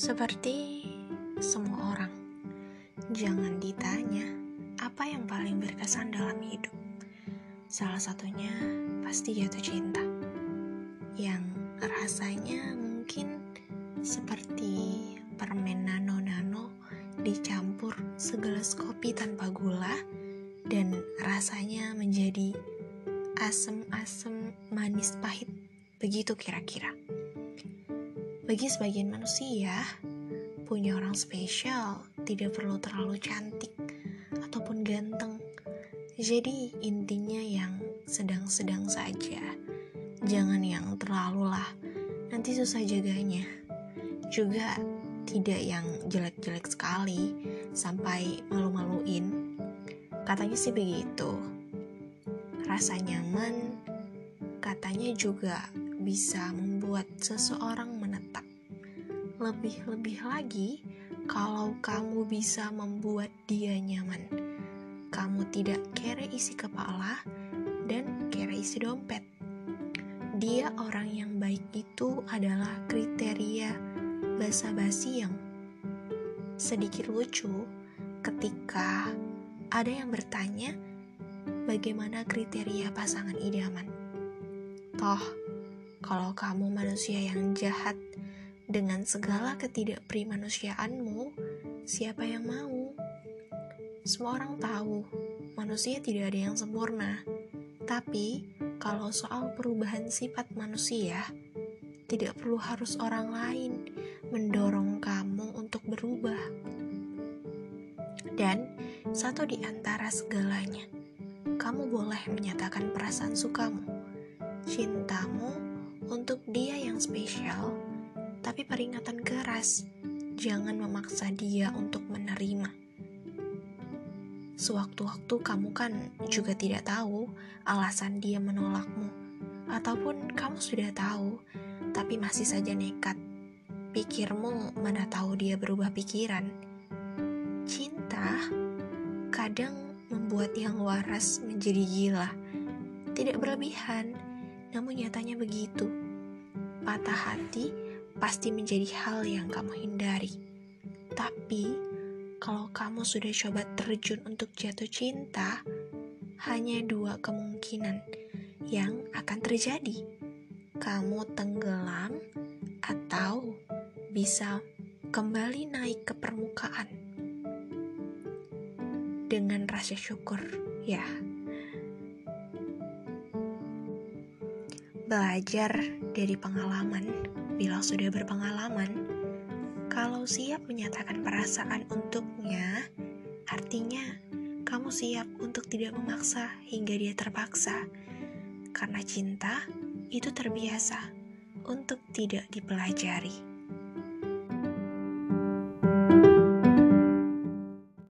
Seperti semua orang, jangan ditanya apa yang paling berkesan dalam hidup. Salah satunya pasti jatuh cinta, yang rasanya mungkin seperti permen nano-nano dicampur segelas kopi tanpa gula dan rasanya menjadi asem-asem manis pahit. Begitu kira-kira. Bagi sebagian manusia, punya orang spesial tidak perlu terlalu cantik ataupun ganteng. Jadi intinya yang sedang-sedang saja. Jangan yang terlalu lah, nanti susah jaganya. Juga tidak yang jelek-jelek sekali sampai malu-maluin. Katanya sih begitu rasa nyaman katanya juga bisa membuat seseorang menetap. Lebih-lebih lagi, kalau kamu bisa membuat dia nyaman, kamu tidak kere isi kepala dan kere isi dompet. Dia orang yang baik itu adalah kriteria basa-basi yang sedikit lucu ketika ada yang bertanya, bagaimana kriteria pasangan idaman. Toh, kalau kamu manusia yang jahat dengan segala ketidakprimanusiaanmu, siapa yang mau? Semua orang tahu, manusia tidak ada yang sempurna. Tapi, kalau soal perubahan sifat manusia, tidak perlu harus orang lain mendorong kamu untuk berubah. Dan satu di antara segalanya, kamu boleh menyatakan perasaan sukamu, cintamu untuk dia yang spesial, tapi peringatan keras, jangan memaksa dia untuk menerima. Sewaktu-waktu kamu kan juga tidak tahu alasan dia menolakmu, ataupun kamu sudah tahu, tapi masih saja nekat. Pikirmu mana tahu dia berubah pikiran. Cinta kadang membuat yang waras menjadi gila. Tidak berlebihan, namun nyatanya begitu. Patah hati pasti menjadi hal yang kamu hindari. Tapi, kalau kamu sudah coba terjun untuk jatuh cinta, hanya dua kemungkinan yang akan terjadi. Kamu tenggelam atau bisa kembali naik ke permukaan dengan rasa syukur, ya. Belajar dari pengalaman, bila sudah berpengalaman, kalau siap menyatakan perasaan untuknya, artinya kamu siap untuk tidak memaksa hingga dia terpaksa, karena cinta itu terbiasa untuk tidak dipelajari.